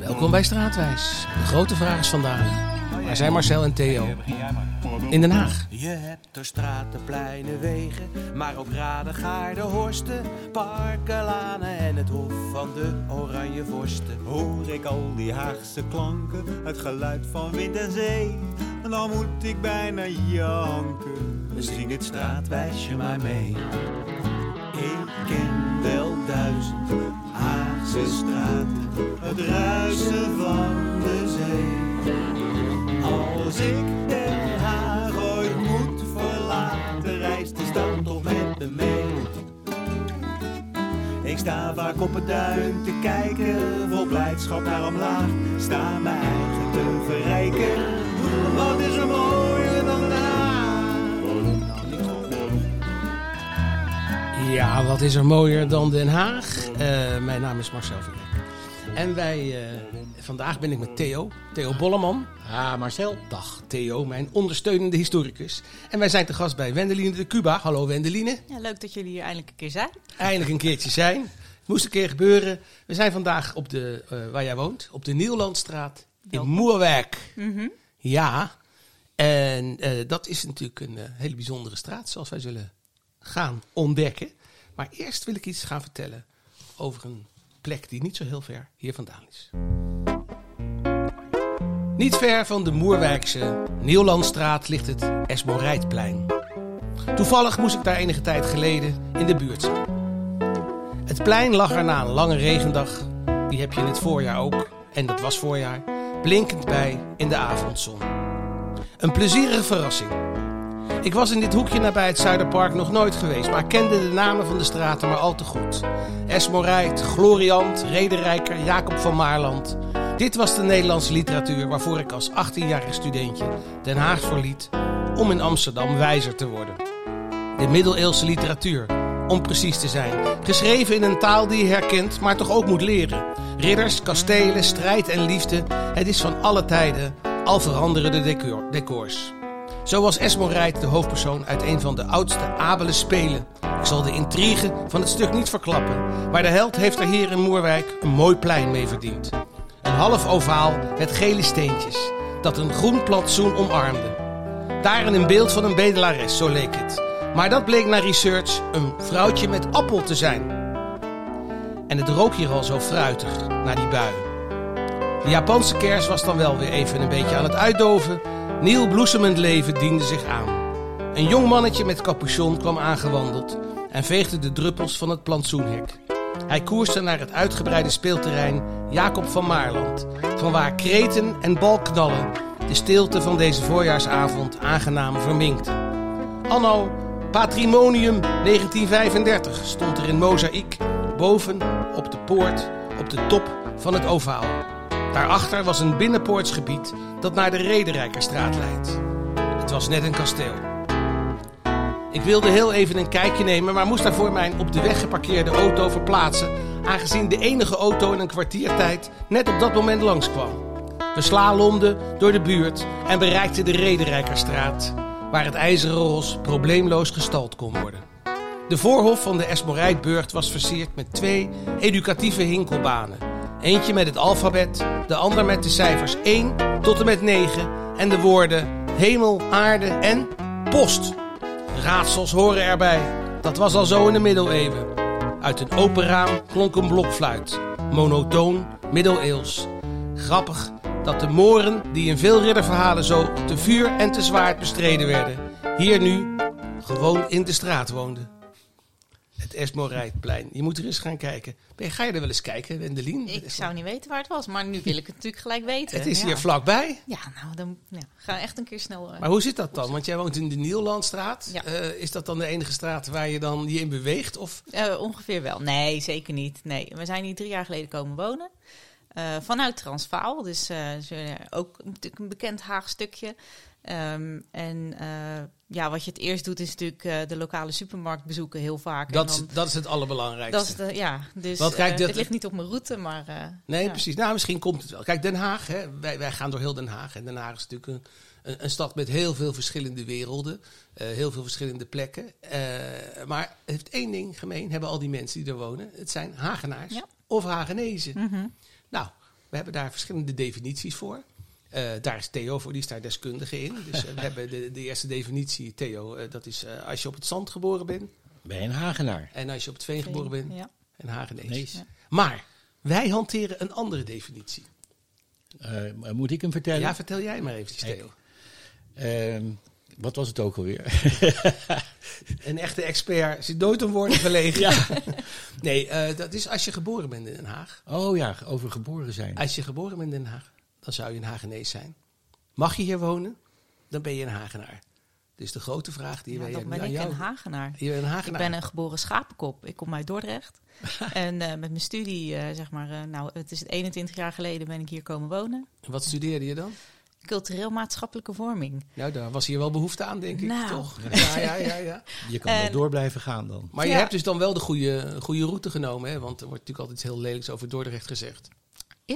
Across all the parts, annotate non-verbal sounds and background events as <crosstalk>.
Welkom bij Straatwijs. De grote vraag is vandaag. Waar zijn Marcel en Theo? In Den Haag. Je hebt er straten, pleinen, wegen, maar ook raden, gaarden, horsten, parken, lanen en het hof van de oranje vorsten. Hoor ik al die Haagse klanken, het geluid van wind en zee. En dan moet ik bijna janken. Zing het straatwijsje maar mee. Ik ken wel duizend Het ruisen van de zee. Als ik Den Haag ooit moet verlaten, reist die stad toch met me mee. Ik sta vaak op het duin te kijken, vol blijdschap naar omlaag. Sta mijn eigen te verrijken, wat is er mooier Ja, wat is er mooier dan Den Haag? Eh, mijn naam is Marcel Verrek. En wij, eh, vandaag ben ik met Theo, Theo Bolleman. Ah, Marcel. Dag Theo, mijn ondersteunende historicus. En wij zijn te gast bij Wendeline de Cuba. Hallo Wendeline. Ja, leuk dat jullie hier eindelijk een keer zijn. Eindelijk een keertje zijn. Het moest een keer gebeuren. We zijn vandaag op de, eh, waar jij woont, op de Nieuwlandstraat in. Moerwerk. Mhm. Ja, en eh, dat is natuurlijk een hele bijzondere straat, zoals wij zullen gaan ontdekken. Maar eerst wil ik iets gaan vertellen over een plek die niet zo heel ver hier vandaan is. Niet ver van de Moerwijkse Nieuwlandstraat ligt het Esmorijtplein. Toevallig moest ik daar enige tijd geleden in de buurt zijn. Het plein lag er na een lange regendag, die heb je in het voorjaar ook, en dat was voorjaar, blinkend bij in de avondzon. Een plezierige verrassing. Ik was in dit hoekje nabij het Zuiderpark nog nooit geweest, maar kende de namen van de straten maar al te goed. Esmorijt, Gloriant, Rederijker, Jacob van Maarland. Dit was de Nederlandse literatuur waarvoor ik als 18-jarig studentje Den Haag verliet om in Amsterdam wijzer te worden. De middeleeuwse literatuur, om precies te zijn. Geschreven in een taal die je herkent, maar toch ook moet leren. Ridders, kastelen, strijd en liefde. Het is van alle tijden, al veranderen de decor, decors. Zo was Esmorijt de hoofdpersoon uit een van de oudste abele spelen. Ik zal de intrigue van het stuk niet verklappen. Maar de held heeft er hier in Moerwijk een mooi plein mee verdiend. Een half ovaal met gele steentjes, dat een groen plantsoen omarmde. Daarin een beeld van een bedelares, zo leek het. Maar dat bleek na research een vrouwtje met appel te zijn. En het rook hier al zo fruitig na die bui. De Japanse kers was dan wel weer even een beetje aan het uitdoven. Nieuw bloesemend leven diende zich aan. Een jong mannetje met capuchon kwam aangewandeld en veegde de druppels van het plantsoenhek. Hij koerste naar het uitgebreide speelterrein Jacob van Maarland, vanwaar kreten en balknallen de stilte van deze voorjaarsavond aangenaam verminkten. Anno Patrimonium 1935 stond er in mozaïek boven op de poort op de top van het ovaal. Daarachter was een binnenpoortsgebied dat naar de Rederijkerstraat leidt. Het was net een kasteel. Ik wilde heel even een kijkje nemen, maar moest daarvoor mijn op de weg geparkeerde auto verplaatsen, aangezien de enige auto in een kwartiertijd net op dat moment langskwam. We slalomden door de buurt en bereikten de Rederijkerstraat, waar het ijzeren ros probleemloos gestald kon worden. De voorhof van de Esmorijtburgt was versierd met twee educatieve hinkelbanen. Eentje met het alfabet, de ander met de cijfers 1 tot en met 9 en de woorden hemel, aarde en post. Raadsels horen erbij. Dat was al zo in de middeleeuwen. Uit een open raam klonk een blokfluit. Monotoon, middeleeuws. Grappig dat de moren, die in veel ridderverhalen zo te vuur en te zwaard bestreden werden, hier nu gewoon in de straat woonden. Het Esmorijtplein. Je moet er eens gaan kijken. Ben Ga je er wel eens kijken, Wendelien? Ik zou niet weten waar het was, maar nu wil ik het natuurlijk gelijk weten. Het is ja. hier vlakbij. Ja, nou, dan ja, ga echt een keer snel. eh, Maar hoe zit dat dan? Want jij woont in de Nieuwlandstraat. Ja. Eh, is dat dan de enige straat waar je dan je in beweegt? Of eh, ongeveer wel. Nee, zeker niet. Nee, we zijn hier drie jaar geleden komen wonen. Vanuit Transvaal, dus ook natuurlijk een bekend Haag stukje. Ehm, en eh, ja, wat je het eerst doet is natuurlijk eh, de lokale supermarkt bezoeken heel vaak. dat, en is, dan, dat is het allerbelangrijkste. dat is de, ja, dus Want kijk, eh, dat- het ligt niet op mijn route, maar... eh, Nee, ja. precies. Nou, misschien komt het wel. Kijk, Den Haag, hè? Wij, wij gaan door heel Den Haag. En Den Haag is natuurlijk een, een, een stad met heel veel verschillende werelden, eh, heel veel verschillende plekken. Eh, maar het heeft één ding gemeen, hebben al die mensen die er wonen. Het zijn Hagenaars Ja. of Hagenezen. Mhm. Nou, we hebben daar verschillende definities voor. Eh, daar is Theo voor, die is daar deskundige in. Dus eh, we <laughs> hebben de, de eerste definitie, Theo, eh, dat is eh, als je op het zand geboren bent. Bij een Hagenaar. En als je op het veen geboren bent, Ja. een Hagenees. Nee. Ja. Maar wij hanteren een andere definitie. Eh, moet ik hem vertellen? Ja, vertel jij maar eventjes. Theo. Ehm, wat was het ook alweer? <laughs> Een echte expert zit nooit om woorden verlegen. <laughs> ja. Nee, eh, dat is als je geboren bent in Den Haag. Oh ja, over geboren zijn. Als je geboren bent in Den Haag, dan zou je een Hagenees zijn. Mag je hier wonen, dan ben je een Hagenaar. Dus de grote vraag die Ja, wij dan nu ben ik jou... een Hagenaar. Je bent een Ik ben een geboren schapenkop. Ik kom uit Dordrecht. <laughs> en eh, met mijn studie, eh, zeg maar, eh, nou, het is 21 jaar geleden ben ik hier komen wonen. Wat studeerde je dan? Cultureel maatschappelijke vorming. Nou, daar was hier wel behoefte aan, denk ik, Nou. toch? <laughs> Ja, ja, ja, ja. Je kan wel En- door blijven gaan dan. Maar je hebt dus dan wel de goede, goede route genomen, hè? Want er wordt natuurlijk altijd iets heel lelijks over Dordrecht gezegd.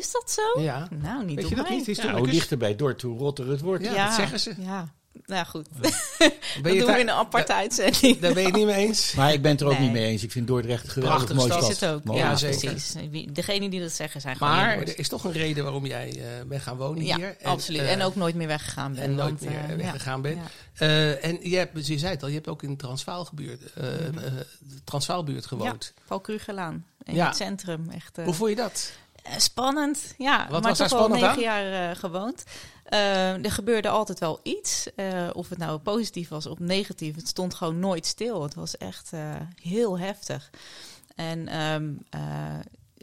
Is dat zo? Ja. Nou, niet Weet door je dat mij. niet, Ja, hoe historicus? dichterbij Dort, hoe rotter het wordt. Ja, dat zeggen ze. Ja, nou goed. <laughs> Ben dat je doen het we in een aparte uitzending. Daar ben je het niet mee eens? Maar ik ben het er ook Nee. niet mee eens. Ik vind Dordrecht een geweldig mooi stad. is het ook. Mooi. Ja, Ja, zeker. precies. Wie- Degene die dat zeggen zijn gewoon Maar er is toch een reden waarom jij eh, bent gaan wonen Ja, hier. absoluut. eh, en ook nooit meer weggegaan ben. en nooit want, meer eh, weggegaan bent. ja. Eh, en je, hebt, je zei het al, je hebt ook in de Transvaalgebuurt, eh, eh, Transvaalbuurt gewoond. Paul Krugerlaan. In Ja. het centrum. Echt, eh, Hoe vond je dat? Eh, spannend. Ja, Wat maar toch wel spannend negen jaar eh, gewoond. Eh, er gebeurde altijd wel iets. Of het nou positief was of negatief. Het stond gewoon nooit stil. Het was echt heel heftig. En ehm, eh,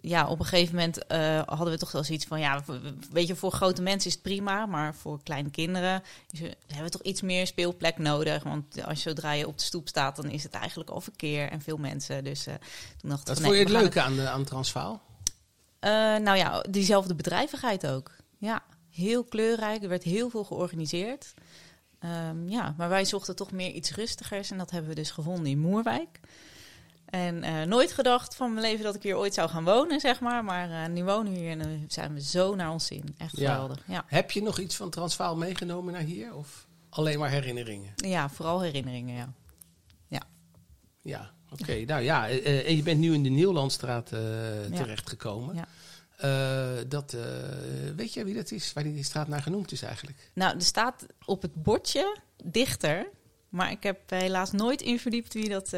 ja, op een gegeven moment hadden we toch wel zoiets van... Ja, weet je, voor grote mensen is het prima. Maar voor kleine kinderen is er- hebben we toch iets meer speelplek nodig. Want als je zodra je op de stoep staat, dan is het eigenlijk al verkeer en veel mensen. Dus toen dachten Wat we, vond je het leuke aan, de, aan Transvaal? Eh, nou ja, diezelfde bedrijvigheid ook. Ja, heel kleurrijk. Er werd heel veel georganiseerd. Ehm, ja, maar wij zochten toch meer iets rustigers. En dat hebben we dus gevonden in Moerwijk. En eh, nooit gedacht van mijn leven dat ik hier ooit zou gaan wonen, zeg maar. Maar eh, nu wonen we hier en dan zijn we zo naar ons zin. Echt Ja. geweldig. Ja, Heb je nog iets van Transvaal meegenomen naar hier? Of alleen maar herinneringen? ja vooral herinneringen, ja. Ja, oké. Nou ja, eh, eh, en je bent nu in de Nieuwlandstraat eh, terechtgekomen. Ja. Dat, weet je wie dat is? Waar die, straat naar genoemd is eigenlijk? Nou, er staat op het bordje dichter. Maar ik heb helaas nooit in verdiept wie dat,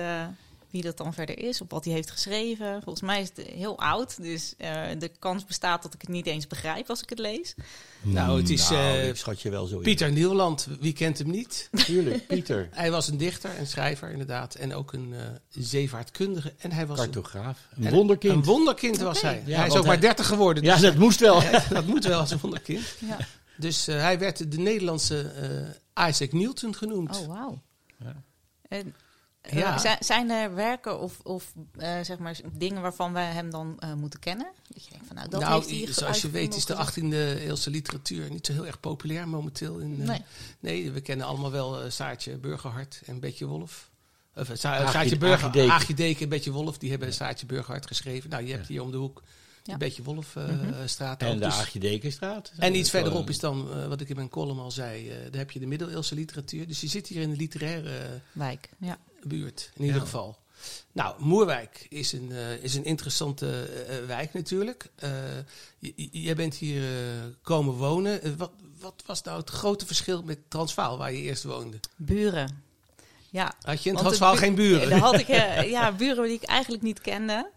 wie dat dan verder is. Of wat hij heeft geschreven. Volgens mij is het heel oud. Dus eh, de kans bestaat dat ik het niet eens begrijp als ik het lees. Nou, het is, Nou, eh, schat je wel zo in. Pieter Nieuwland, wie kent hem niet? Tuurlijk, Pieter. <laughs> Hij was een dichter en schrijver inderdaad. En ook een eh zeevaartkundige. En hij was een, Cartograaf. Een en- wonderkind. Een wonderkind was hij. Ja, hij is ook maar 30 geworden. ja, dus dat moest wel. <laughs> dat moet wel als een wonderkind. <laughs> Ja. Dus eh, hij werd de Nederlandse Isaac Newton genoemd. Oh, wauw. Ja. En, Ja. zijn, zijn er werken of, of eh, zeg maar dingen waarvan wij hem dan eh, moeten kennen? Dat je denkt van, nou, dat nou, heeft hij zoals je weet is de gezegd. 18e eeuwse literatuur niet zo heel erg populair momenteel. In, eh, Nee. nee, we kennen allemaal wel eh, Saartje Burgerhart en Betje Wolf. Of, eh, Sa- Aagje- Saartje Burger, Aagje Deken. Aagje Deken en Betje Wolf, die hebben Saartje Burgerhart geschreven. Nou, je hebt hier om de hoek de Ja. Betje Wolf eh, Mhm. straat. En de Dus- Aagje Dekenstraat. en iets eh, verderop is dan, eh, wat ik in mijn column al zei, eh, daar heb je de middeleeuwse literatuur. Dus je zit hier in de literaire eh, Wijk, ja. Buurt, in ieder Ja. geval. Nou, Moerwijk is een, eh, is een interessante eh, eh, wijk natuurlijk. Eh, jij bent hier eh, komen wonen. Wat, wat was nou het grote verschil met Transvaal, waar je eerst woonde? Buren. Ja, Had je in Transvaal bu- geen buren? Daar had ik <laughs> ja, buren die ik eigenlijk niet kende.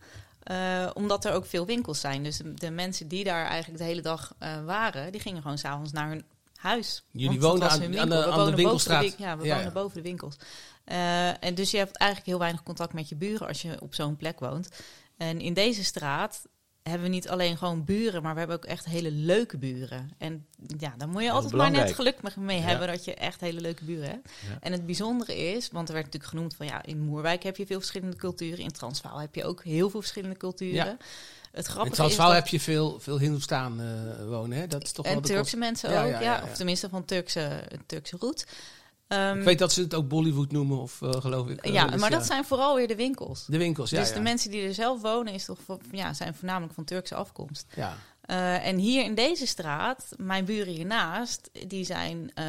Eh, omdat er ook veel winkels zijn. Dus de, de mensen die daar eigenlijk de hele dag eh, waren, die gingen gewoon s'avonds naar hun huis. Jullie woonden aan- de- aan de boven winkelstraat. win- ja, we Ja, wonen ja. boven de winkels. Eh, en dus je hebt eigenlijk heel weinig contact met je buren als je op zo'n plek woont. En in deze straat hebben we niet alleen gewoon buren, maar we hebben ook echt hele leuke buren. En ja, dan moet je altijd maar net geluk mee Ja. hebben dat je echt hele leuke buren hebt. Ja. En het bijzondere is, want er werd natuurlijk genoemd van ja, in Moerwijk heb je veel verschillende culturen, in Transvaal heb je ook heel veel verschillende culturen. Ja. Het In grappige Transvaal is dat, heb je veel, veel Hindoestaan wonen. Hè? Dat is toch wel en Turkse mensen ook, ja. of tenminste van Turkse, Turkse roet. Ehm, Ik weet dat ze het ook Bollywood noemen, of eh, geloof ik. ja, Dus maar dat zijn vooral weer de winkels. De winkels, ja. dus ja. de mensen die er zelf wonen is toch, van- ja, zijn voornamelijk van Turkse afkomst. ja. Eh, en hier in deze straat, mijn buren hiernaast, die zijn eh,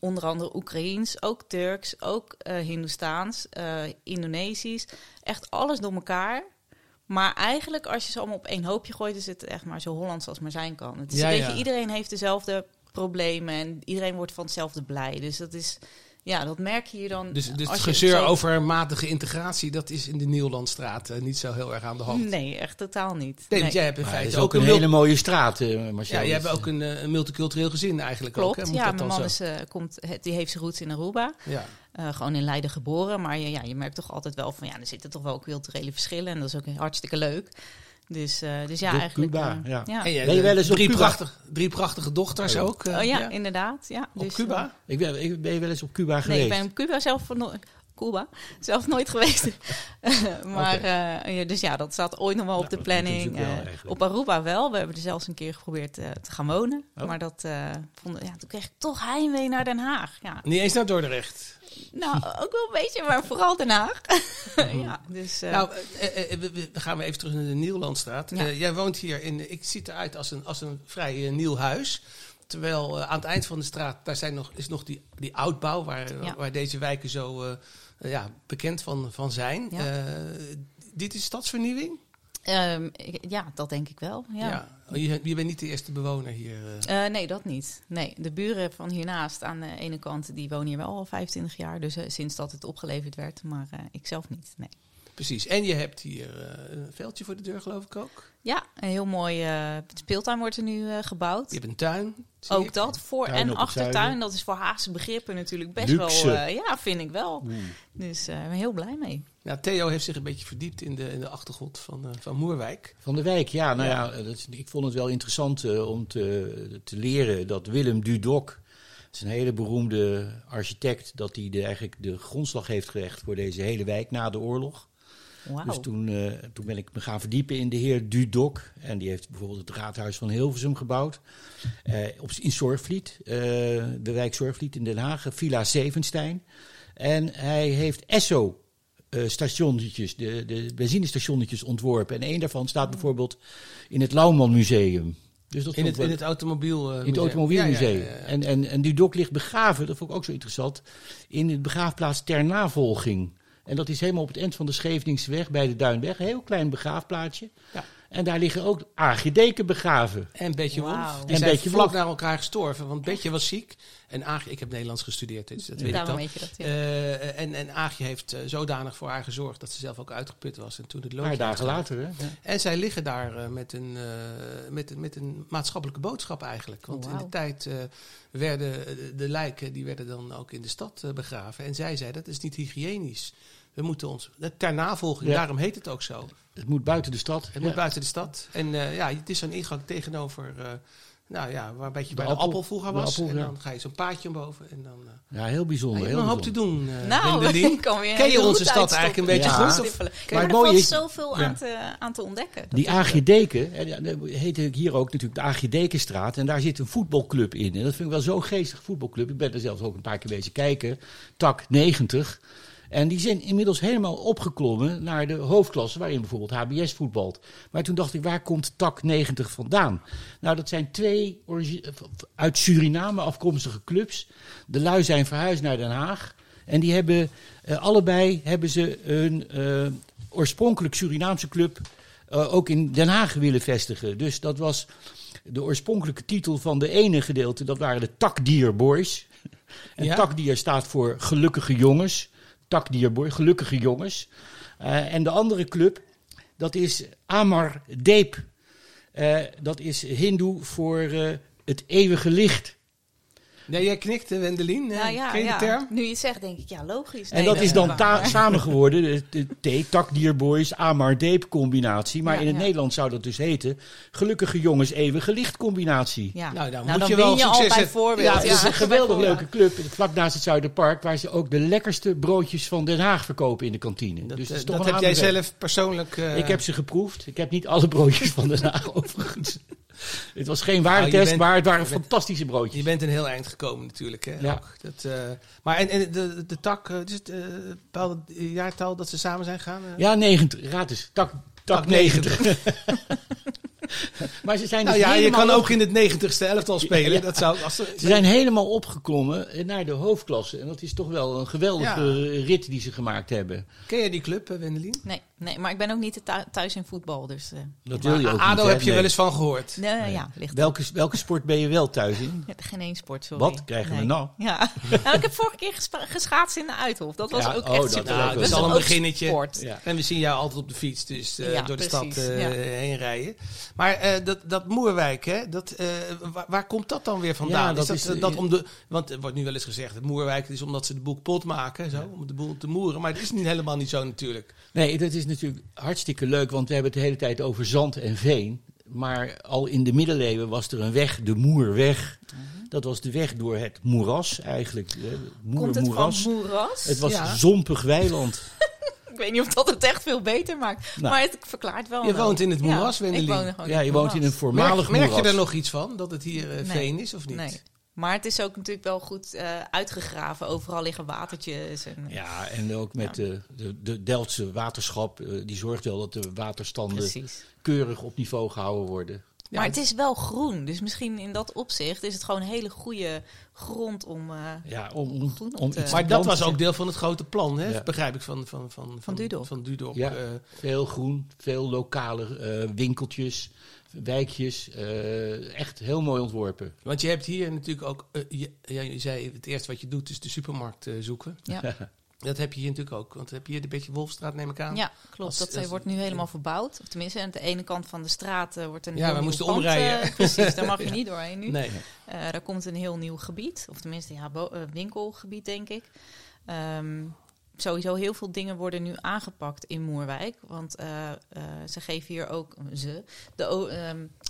onder andere Oekraïens, ook Turks, ook eh Hindoestaans, eh, Indonesisch. Echt alles door elkaar. Maar eigenlijk, als je ze allemaal op één hoopje gooit, is het echt maar zo Hollands als maar zijn kan. Het is Ja, een beetje, ja. iedereen heeft dezelfde problemen en iedereen wordt van hetzelfde blij. Dus dat is, ja, dat merk je hier dan. Dus, dus het gezeur zo- over matige integratie, dat is in de Nieuwlandstraat eh, niet zo heel erg aan de hand. Nee, echt totaal niet. Nee, want jij hebt in Maar het feite is ook, ook een hele mooie straat, eh Marcel. Ja, jij hebt ook een, eh, een multicultureel gezin eigenlijk ook. Klopt, Hè? Moet ja. dat Mijn dan man zo? is, komt, het- die heeft zijn roots in Aruba. Ja. Eh, gewoon in Leiden geboren. Maar je, ja, je merkt toch altijd wel van ja, er zitten toch wel culturele verschillen. En dat is ook hartstikke leuk. Dus, eh, dus ja, De eigenlijk. Cuba, eh, ja. En jij, Ben je eh, wel eens op drie, Cuba? prachtig, drie prachtige dochters Oh ja. ook. eh, Oh ja, inderdaad. Ja. Op Dus, Cuba? Ik ben, ik ben je wel eens op Cuba eh, geweest? nee, ik ben op Cuba zelf Cuba zelf nooit geweest. <laughs> maar Oké. eh, dus ja, dat staat ooit nog wel op de planning. Eh, op Aruba wel. We hebben er zelfs een keer geprobeerd eh, te gaan wonen. Oh. Maar dat eh, vonden, ja, toen kreeg ik toch heimwee naar Den Haag. Ja, Niet eens naar Dordrecht. Nou, <laughs> ook wel een beetje, maar vooral Den Haag. <laughs> ja, dus... eh, Nou, eh, eh, we, gaan we even terug naar de Nieuwlandstraat. Ja. Eh, jij woont hier in, ik zie eruit als een, als een vrij eh, nieuw huis. Terwijl eh, aan het eind van de straat, daar zijn nog, is nog die, die oudbouw waar, Ja. waar deze wijken zo eh, eh, ja, bekend van, van zijn. Ja. Eh, dit is stadsvernieuwing? ehm, ja, dat denk ik wel. Ja. Oh, Je, je bent niet de eerste bewoner hier. eh. Eh, nee, dat niet. Nee, de buren van hiernaast aan de ene kant, die wonen hier wel al 25 jaar. Dus sinds dat het opgeleverd werd, maar eh, ik zelf niet. Nee. Precies. En je hebt hier eh, een veldje voor de deur, geloof ik ook. Ja, een heel mooi eh, speeltuin wordt er nu eh, gebouwd. Je hebt een tuin. Ook ik. dat, voor- Tuin en achtertuin. Dat is voor Haagse begrippen natuurlijk best Luxe. wel... ja, vind ik wel. Dus eh, ik ben heel blij mee. Ja, Theo heeft zich een beetje verdiept in de, in de achtergrond van, van Moerwijk. Van de wijk, ja. Nou Ja. ja, dat ik vond het wel interessant om te, te leren dat Willem Dudok, het is een hele beroemde architect, dat hij de, eigenlijk de grondslag heeft gelegd voor deze hele wijk na de oorlog. Dus toen, eh, toen ben ik me gaan verdiepen in de heer Dudok. En die heeft bijvoorbeeld het raadhuis van Hilversum gebouwd. Eh, op, in Zorgvliet, eh, de wijk Zorgvliet in Den Haag, Villa Zevenstein. En hij heeft Esso stationnetjes, de, de benzinestationnetjes ontworpen. En één daarvan staat bijvoorbeeld in het Lauwman Museum. Dus dat In het, in het automobiel. eh, in het museum. Automobielmuseum. Ja, ja, ja, ja. En, en, en Dudok ligt begraven, dat vond ik ook zo interessant, in de begraafplaats ter navolging. En dat is helemaal op het eind van de Scheveningsweg bij de Duinweg. Een heel klein begraafplaatsje. Ja. En daar liggen ook Aagje Deken begraven. En Betje Wauw. Wolf. Die En zijn Betje vlak Wolf. naar elkaar gestorven. Want Betje was ziek. En Aagje, ik heb Nederlands gestudeerd, dus dat weet Daarom ik dan. weet je dat, ja. Eh, en, en Aagje heeft eh, zodanig voor haar gezorgd dat ze zelf ook uitgeput was. En toen het Een paar dagen later. Hè? Ja. En zij liggen daar eh, met, een, met, een- met een maatschappelijke boodschap eigenlijk. Want Oh, in de tijd werden de lijken die werden dan ook in de stad begraven. En zij zei dat is niet hygiënisch. We moeten ons, ter navolging, Ja. daarom heet het ook zo. Het moet buiten de stad. Het Ja. moet buiten de stad. En eh, ja, het is zo'n ingang tegenover, eh, nou ja, waar een beetje De bij appel. de appel vroeger was. appel, en ja. dan ga je zo'n paadje omboven. En dan eh Ja, heel bijzonder. je hebt een hoop te doen, Nou, <laughs> ik kan weer Ken je onze stad eigenlijk een beetje Ja. goed? Of-. Maar er mooie valt is- zoveel ja. aan, te, aan te ontdekken. Dat Die is Aagje Deken, hè, ja, dat heet hier ook natuurlijk de Aagje Dekenstraat. En daar zit een voetbalclub in. En dat vind ik wel zo'n geestig voetbalclub. Ik ben er zelfs ook een paar keer bezig kijken. Tak 90. En die zijn inmiddels helemaal opgeklommen naar de hoofdklasse, waarin bijvoorbeeld HBS voetbalt. Maar toen dacht ik, waar komt tak 90 vandaan? Nou, dat zijn twee origi- uit Suriname afkomstige clubs. De lui zijn verhuisd naar Den Haag. En die hebben, eh, allebei hebben ze een eh, oorspronkelijk Surinaamse club eh, ook in Den Haag willen vestigen. Dus dat was de oorspronkelijke titel van de ene gedeelte, dat waren de Takdier Boys. <laughs> En Ja. Takdier staat voor gelukkige jongens. Takdier Boys, gelukkige jongens. Eh, en de andere club, dat is Amar Deep. Eh, dat is Hindoe voor eh, het eeuwige licht. Nee, jij knikte, Wendelin. eh, Nou ja, ken je ja. de term? Nu je het zegt, denk ik, ja, logisch. En Nee, dat is dan waar. samen geworden, de, de T, Takdier Boys, Amar Deep combinatie. Maar Ja, in het. Nederlands zou dat dus heten, gelukkige jongens, eeuwige licht combinatie. Ja. Nou, dan Nou, moet dan je wel je al succes hebben. bijvoorbeeld. Ja, het is een geweldig leuke club, vlak naast het Zuiderpark, waar ze ook de lekkerste broodjes van Den Haag verkopen in de kantine. Dat, dus eh, het is toch dat een heb jij zelf persoonlijk... eh, Ik heb ze geproefd. Ik heb niet alle broodjes van Den Haag <laughs> overigens. <laughs> Het was geen Nou, waardetest, bent- maar het waren bent- fantastische broodjes. Je bent een heel eind gekomen natuurlijk. Hè? Ja. Ook. Dat, eh, maar en, en de, de tak, is het bepaalde jaartal dat ze samen zijn gegaan? eh? Ja, 90. Raad eens. Tak, tak, Tak 90. <laughs> Maar ze zijn Nou dus ja, je kan op- ook in het negentigste elftal spelen. Ja. Dat zou, als er- Ze zijn helemaal opgeklommen naar de hoofdklasse. En dat is toch wel een geweldige Ja. rit die ze gemaakt hebben. Ken jij die club, Wendelin? Nee, nee, maar ik ben ook niet thu- thuis in voetbal. Dus eh, Dat wil je ook ADO niet, heb je Nee. wel eens van gehoord. nee, ja, ligt Welke, welke sport ben je wel thuis in? <laughs> Geen één sport, sorry. Wat krijgen we nou? Ja, <laughs> nou, ik heb vorige keer geschaatst in de Uithof. Dat was Ja, ook oh, echt dat super. Nou, dat is al een beginnetje. Ja. En we zien jou altijd op de fiets, dus eh, Ja, door de precies, stad eh, ja. heen rijden. Maar eh, dat, dat Moerwijk, hè, dat, eh, waar, waar komt dat dan weer vandaan? Ja, is dat dat, is, dat om de, want er wordt nu wel eens gezegd, het Moerwijk is omdat ze de boel pot maken, zo, om de boel te moeren. Maar dat is niet helemaal niet zo natuurlijk. Nee, dat is natuurlijk hartstikke leuk, want we hebben het de hele tijd over zand en veen. Maar al in de middeleeuwen was er een weg, de Moerweg. Dat was de weg door het moeras eigenlijk. Moer, Komt het moeras. van moeras? Het was Ja. zompig weiland. <laughs> Ik weet niet of dat het echt veel beter maakt. Nou. maar het verklaart wel. Je wel. woont in het moeras, ja, Wendelin. Ik woon gewoon Ja, in je woont in een moeras. voormalig merk, merk je moeras. er nog iets van, dat het hier eh, Nee. veen is of niet? Nee. Maar het is ook natuurlijk wel goed eh, uitgegraven. Overal liggen watertjes. En, Ja, en ook met de, de, de Delftse waterschap. eh, die zorgt wel dat de waterstanden Precies. keurig op niveau gehouden worden. Ja, maar het is wel groen. Dus misschien in dat opzicht is het gewoon een hele goede grond om... eh, Ja, om, om, Groen op om iets te Maar dat was ook deel van het grote plan, hè? Ja. begrijp ik van, van, van, van, Dudok. Van Dudok. Ja. eh. Veel groen, veel lokale eh, winkeltjes, wijkjes. eh, echt heel mooi ontworpen. want je hebt hier natuurlijk ook, eh, je, ja, je zei het eerste wat je doet is de supermarkt eh, zoeken. ja. <laughs> Dat heb je hier natuurlijk ook, want heb je hier de beetje Wolfstraat, neem ik aan. ja, klopt. Als- dat als- wordt nu helemaal verbouwd. Of tenminste, aan de ene kant van de straat wordt een Ja, we moesten pand, omrijden. <laughs> precies, daar mag je niet doorheen nu. Nee. Eh, daar komt een heel nieuw gebied. Of tenminste, ja, winkelgebied, denk ik. Ehm, sowieso heel veel dingen worden nu aangepakt in Moerwijk. Want eh, eh, ze geven hier ook, ze, de, o-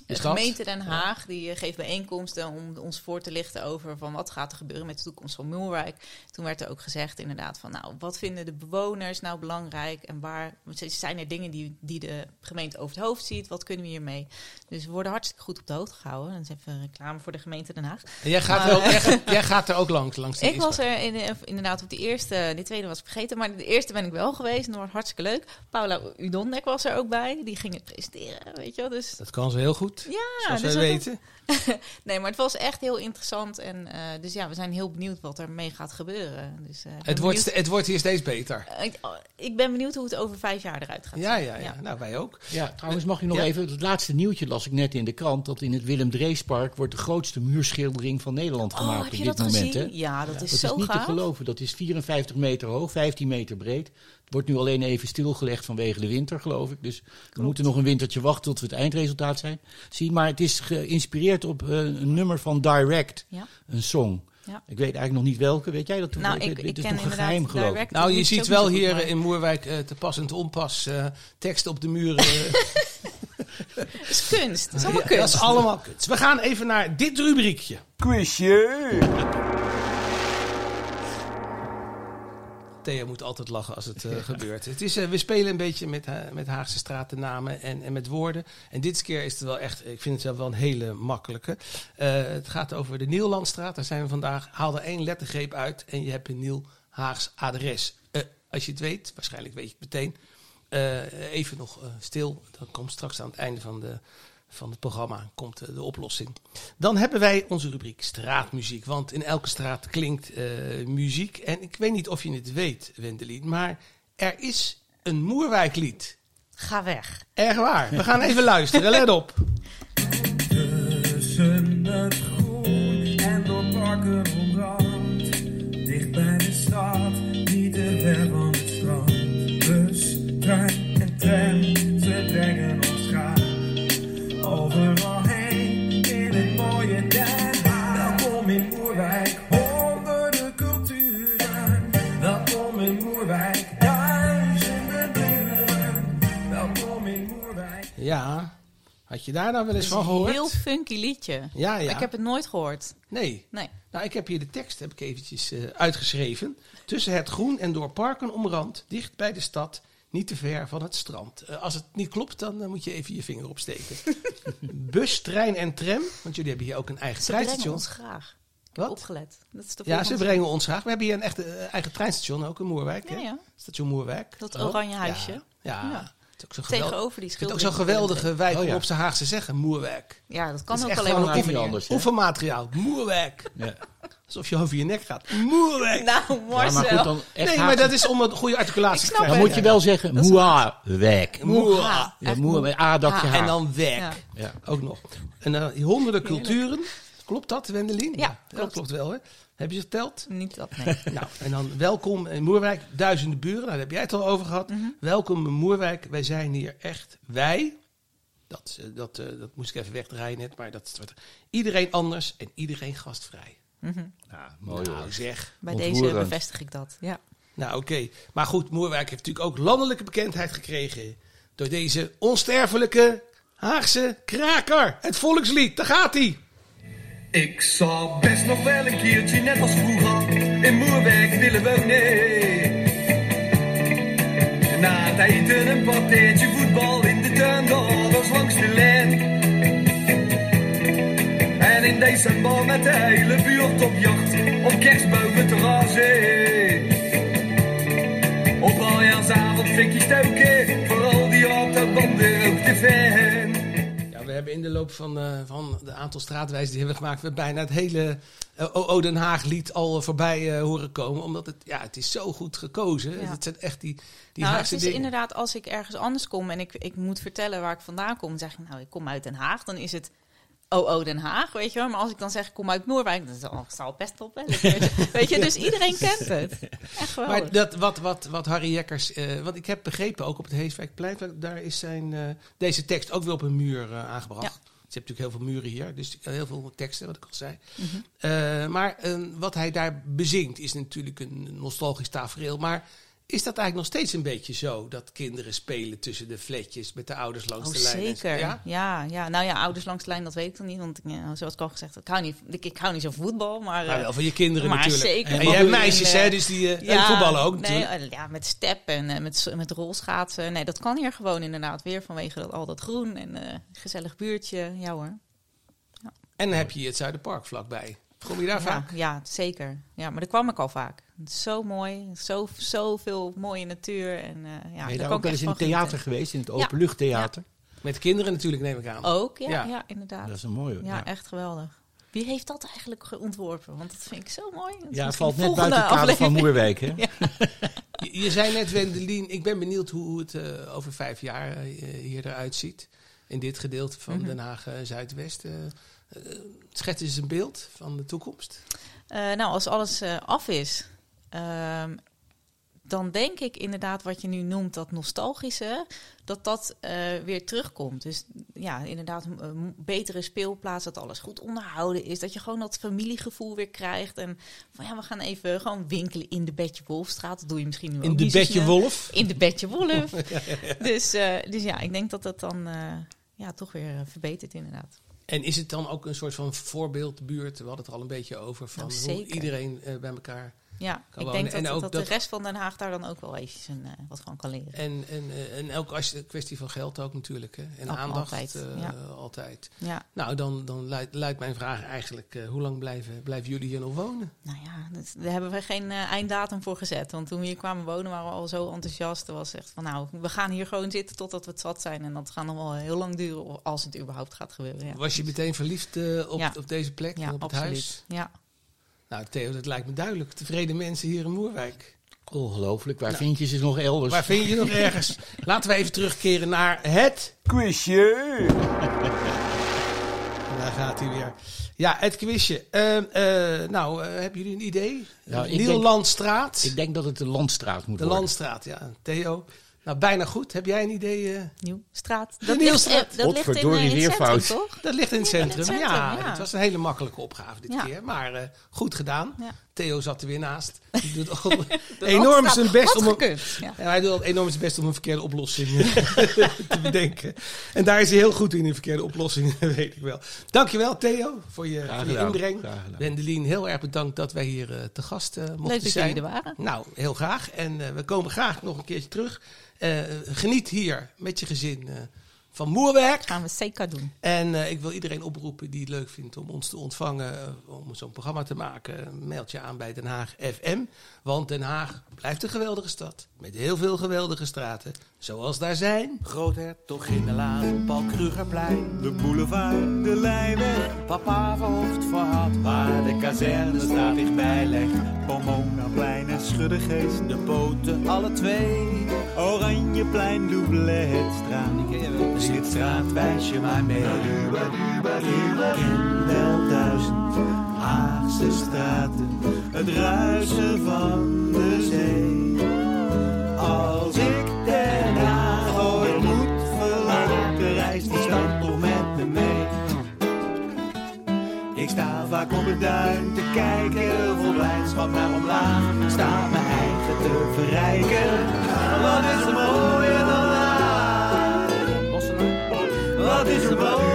de gemeente Den Haag, die eh, geeft bijeenkomsten om ons voor te lichten over van wat gaat er gebeuren met de toekomst van Moerwijk. Toen werd er ook gezegd inderdaad van, nou, wat vinden de bewoners nou belangrijk en waar zijn er dingen die, die de gemeente over het hoofd ziet? Wat kunnen we hiermee? Dus we worden hartstikke goed op de hoogte gehouden. Dat is even reclame voor de gemeente Den Haag. En jij gaat, Maar- er ook, jij, gaat- jij gaat er ook langs, langs <laughs> Ik was er in, eh, inderdaad op de eerste, de tweede was ik vergeten, maar de eerste ben ik wel geweest en dat was hartstikke leuk. Paula Udondek was er ook bij, die ging het presenteren, weet je wel. Dus Dat kan ze heel goed, ja, zoals dus wij weten. <laughs> nee, maar het was echt heel interessant en eh, dus ja, we zijn heel benieuwd wat er mee gaat gebeuren. Dus, eh, Het wordt, benieuwd- het wordt hier steeds beter. Eh, ik, ik ben benieuwd hoe het over vijf jaar eruit gaat Ja, zien. ja, ja, Nou, wij ook. Ja, trouwens mag je nog Ja. even... Het laatste nieuwtje las ik net in de krant... dat in het Willem Dreespark wordt de grootste muurschildering van Nederland Oh, gemaakt op dit dat moment. gezien? Hè? Ja, dat is Dat zo is niet gaaf. te geloven. Dat is 54 meter hoog, 15 meter breed. Het wordt nu alleen even stilgelegd vanwege de winter, geloof ik. Dus we moeten nog een wintertje wachten tot we het eindresultaat zijn. zien. Maar het is geïnspireerd op eh, een nummer van Direct, Ja. een song. Ja. Ik weet eigenlijk nog niet welke. Weet jij dat? Nou, Dit- ik, dit ik is ken nog een inderdaad geheim, geloof ik. direct. Nou, je ziet wel hier maar- in Moerwijk eh, te pas en te onpas eh, teksten op de muren. <laughs> Het is kunst. Het is allemaal Ja, kunst. dat is allemaal kunst. We gaan even naar dit rubriekje. Quizje! Thea moet altijd lachen als het eh, gebeurt. Het is, eh, we spelen een beetje met, Ha- met Haagse stratennamen en, en met woorden. En dit keer is het wel echt, ik vind het zelf wel een hele makkelijke. Eh, het gaat over de Nieuwlandstraat. Daar zijn we vandaag. Haal er één lettergreep uit en je hebt een nieuw Haags adres. Eh, als je het weet, waarschijnlijk weet je het meteen. Eh, even nog eh, stil. Dan komt straks aan het einde van, de, van het programma komt, eh, de oplossing. Dan hebben wij onze rubriek straatmuziek. Want in elke straat klinkt eh, muziek. En ik weet niet of je het weet, Wendelin. Maar er is een Moerwijklied. Ga weg. Erg waar. We gaan even luisteren. Let op. Tussen het groen en door Had je daar nou wel eens van is een gehoord? heel funky liedje. Ja, ja. Ik heb het nooit gehoord. Nee. Nee. Nou, ik heb hier de tekst heb ik eventjes eh, uitgeschreven. Tussen het groen en door parken omrand, dicht bij de stad, niet te ver van het strand. Eh, als het niet klopt, dan eh, moet je even je vinger opsteken. <laughs> Bus, trein en tram, want jullie hebben hier ook een eigen Ze brengen treinstation. ons graag. Ik heb Wat? opgelet. Dat is de Ja, ze brengen ons graag. We hebben hier een echte eigen treinstation ook in Moerwijk. Ja, hè? ja. Station Moerwijk. Dat oranje huisje. Ja, ja. Het is ook Tegenover die ik vind het schildering. ook zo'n geweldige wijk Oh, ja. op zijn Haagse zeggen, moerwerk. Ja, dat Dat kan is ook alleen maar een anders? Oefenmateriaal, moerwerk. Ja. Alsof je over je nek gaat. Moerwerk. <laughs> Nou, Ja, Marcel. maar goed, dan echt nee, maar dat is om een goede articulatie te krijgen. Dan moet je wel zeggen, Dat is weg. Moera. Ja, Echt moe met A-dakje Ah, haar. En dan werk. Ja. Ja. Ook nog. En eh, honderden culturen. Klopt dat, Wendelin? Ja, dat klopt. klopt wel. Hè? Heb je ze geteld? Niet dat, nee. <laughs> nou, en dan welkom in Moerwijk. Duizenden buren. Nou, daar heb jij het al over gehad. Mhm. Welkom in Moerwijk. Wij zijn hier echt wij. Dat, eh, dat, eh, dat moest ik even wegdraaien net. Maar dat wordt iedereen anders en iedereen gastvrij. Mooi nou hoor. zeg. Bij deze bevestig ik dat. Ja. Nou oké. Maar goed, Moerwijk heeft natuurlijk ook landelijke bekendheid gekregen. Door deze onsterfelijke Haagse kraker. Het volkslied. Daar gaat hij. Ik zou best nog wel een keertje, net als vroeger, in Moerwerk willen wonen. Na het eten een partijtje voetbal in de tuin, de ouders langs de lijn. En in december met de hele buurt op jacht, om kerstbomen te razen. De loop van, eh, van de aantal straatwijzen die hebben gemaakt, we bijna het hele O.O. Den Haag lied al voorbij eh, horen komen. Omdat het, ja, het is zo goed gekozen. Ja. Het zijn echt die, die nou, het Haagse is dingen. inderdaad, als ik ergens anders kom en ik, ik moet vertellen waar ik vandaan kom, dan zeg ik, nou, ik kom uit Den Haag, dan is het OO Den Haag, weet je wel. Maar als ik dan zeg, kom uit Noorwijk, dan zal het best op. <laughs> Weet je, dus iedereen kent het. Echt. Maar dat, wat, wat, wat Harry Jekkers, eh, wat ik heb begrepen, ook op het Heeswijkplein, daar is zijn, eh, deze tekst ook weer op een muur eh, aangebracht. Ja. Je hebt natuurlijk heel veel muren hier, dus heel veel teksten, wat ik al zei. Mhm. Maar eh, wat hij daar bezingt is natuurlijk een nostalgisch tafereel. Maar is dat eigenlijk nog steeds een beetje zo, dat kinderen spelen tussen de fletjes met de ouders langs Oh, de lijn? zeker. Ja? Ja? Ja, Nou ja, ouders langs de lijn, dat weet ik dan niet. Want eh, zoals ik al gezegd heb, ik hou niet, ik, ik hou niet zo van voetbal. Maar, Maar eh, wel van je kinderen maar natuurlijk. zeker. En En jij hebt meisjes, hè, eh, dus die eh, en voetballen ook nee, natuurlijk. eh, ja, met step en eh, met, met rolschaatsen. Nee, dat kan hier gewoon inderdaad weer vanwege dat, al dat groen en eh, gezellig buurtje. Ja hoor. En dan heb je het Zuiderpark vlakbij. Kom je daar Ja, vaak? ja, zeker. Ja, maar daar kwam ik al vaak. Het is zo mooi. Zo, zoveel mooie natuur. En, eh, ja, ben je daar ook wel eens in het theater genieten. geweest, in het Ja. openluchttheater? Met kinderen natuurlijk, neem ik aan. Ook, ja, Ja. ja. inderdaad. Dat is een mooie. ja, Ja, echt geweldig. Wie heeft dat eigenlijk ge- ontworpen? Want dat vind ik zo mooi. Dat ja het valt net buiten het kader van. Moerwijk, hè? <laughs> Je, je zei net, Wendelin, ik ben benieuwd hoe het eh, over vijf jaar eh, hier eruit ziet. In dit gedeelte van Mhm. Den Haag eh, Zuidwest. Eh, eh, schets eens een beeld van de toekomst. Nou, als alles af is, ehm, dan denk ik inderdaad wat je nu noemt, dat nostalgische, dat dat eh, weer terugkomt. Dus ja, inderdaad, een, betere speelplaats, dat alles goed onderhouden is, dat je gewoon dat familiegevoel weer krijgt. En van ja, we gaan even gewoon winkelen in de Betje Wolfstraat. Dat doe je misschien nu ook In de niet zo Betje snel. Wolf. In de Betje Wolf. <laughs> Dus, eh, dus ja, ik denk dat dat dan eh, ja, toch weer verbetert inderdaad. En is het dan ook een soort van voorbeeldbuurt? We hadden het er al een beetje over. Van Nou, hoe iedereen bij elkaar. Ja, ik denk dat, En ook dat, de rest van Den Haag daar dan ook wel eventjes een, eh, wat van kan leren. En, en, eh, en ook als je, kwestie van geld ook natuurlijk. Hè? En Ook aandacht altijd, eh, ja. altijd. Ja, Nou, dan, dan luidt, luidt mijn vraag eigenlijk: hoe lang blijven, blijven jullie hier nog wonen? nou ja, dat- daar hebben we geen einddatum voor gezet. Want toen we hier kwamen wonen waren we al zo enthousiast. Er was echt van, nou, we gaan hier gewoon zitten totdat we het zat zijn. En dat gaat nog wel heel lang duren, als het überhaupt gaat gebeuren. Ja, Was je meteen verliefd op, op deze plek en op het absoluut. huis? Ja. Nou, Theo, dat lijkt me duidelijk. Tevreden mensen hier in Moerwijk. Ongelooflijk. Waar Nou. vind je ze nog elders? Waar vind je nog ergens? <laughs> Laten we even terugkeren naar het. Quizje! <laughs> Daar gaat hij weer. Ja, het quizje. Eh, eh, nou, eh, hebben jullie een idee? Ja, ik Nieuwlandstraat. Ik denk dat het de Landstraat moet De worden. Landstraat, ja. Theo. Nou, bijna goed. Heb jij een idee? eh? Nieuwstraat. De Dat Nieuwstraat. ligt, eh, dat ligt in, eh, in het centrum, fout. toch? Dat ligt in het Ja, in het centrum. ja, ja. het was een hele makkelijke opgave dit Ja. keer. Maar eh, goed gedaan. Ja. Theo zat er weer naast. Die doet al <laughs> enorm zijn best om een. Ja. Ja, hij doet altijd enorm zijn best om een verkeerde oplossing eh, <laughs> te bedenken. En daar is hij heel goed in, in verkeerde oplossingen, <laughs> weet ik wel. Dankjewel Theo voor je, voor je inbreng. Wendelin, heel erg bedankt dat wij hier eh, te gast eh, mochten Leuk dat zijn. jullie er waren. Nou, heel graag. En we komen graag nog een keertje terug. Eh, geniet hier met je gezin eh, van Moerwerk. Gaan we zeker doen. En eh, ik wil iedereen oproepen die het leuk vindt om ons te ontvangen, eh, om zo'n programma te maken. Een mailtje aan bij Den Haag FM. Want Den Haag blijft een geweldige stad. Met heel veel geweldige straten. Zoals daar zijn. Groothertoginnenlaan, Paul Krugerplein. De boulevard, de Leijweg, Papa verhoogd verhad, waar de kazernestraat dichtbij legt. Pomonaplein en Schuddegeest. De poten, alle twee. Oranjeplein, Doubletstraat. Slitstraat, wijs je maar mee. Ik ken wel duizend Haagse straten. Het ruisen van de zee. Als ik Den Haag ooit moet verlaten, reist die stad toch met me mee. Ik sta vaak op het duin te kijken, vol blijdschap naar omlaag. Sta mijn leven te verrijken. Wat is er mooier dan wij? Wat is er mooier?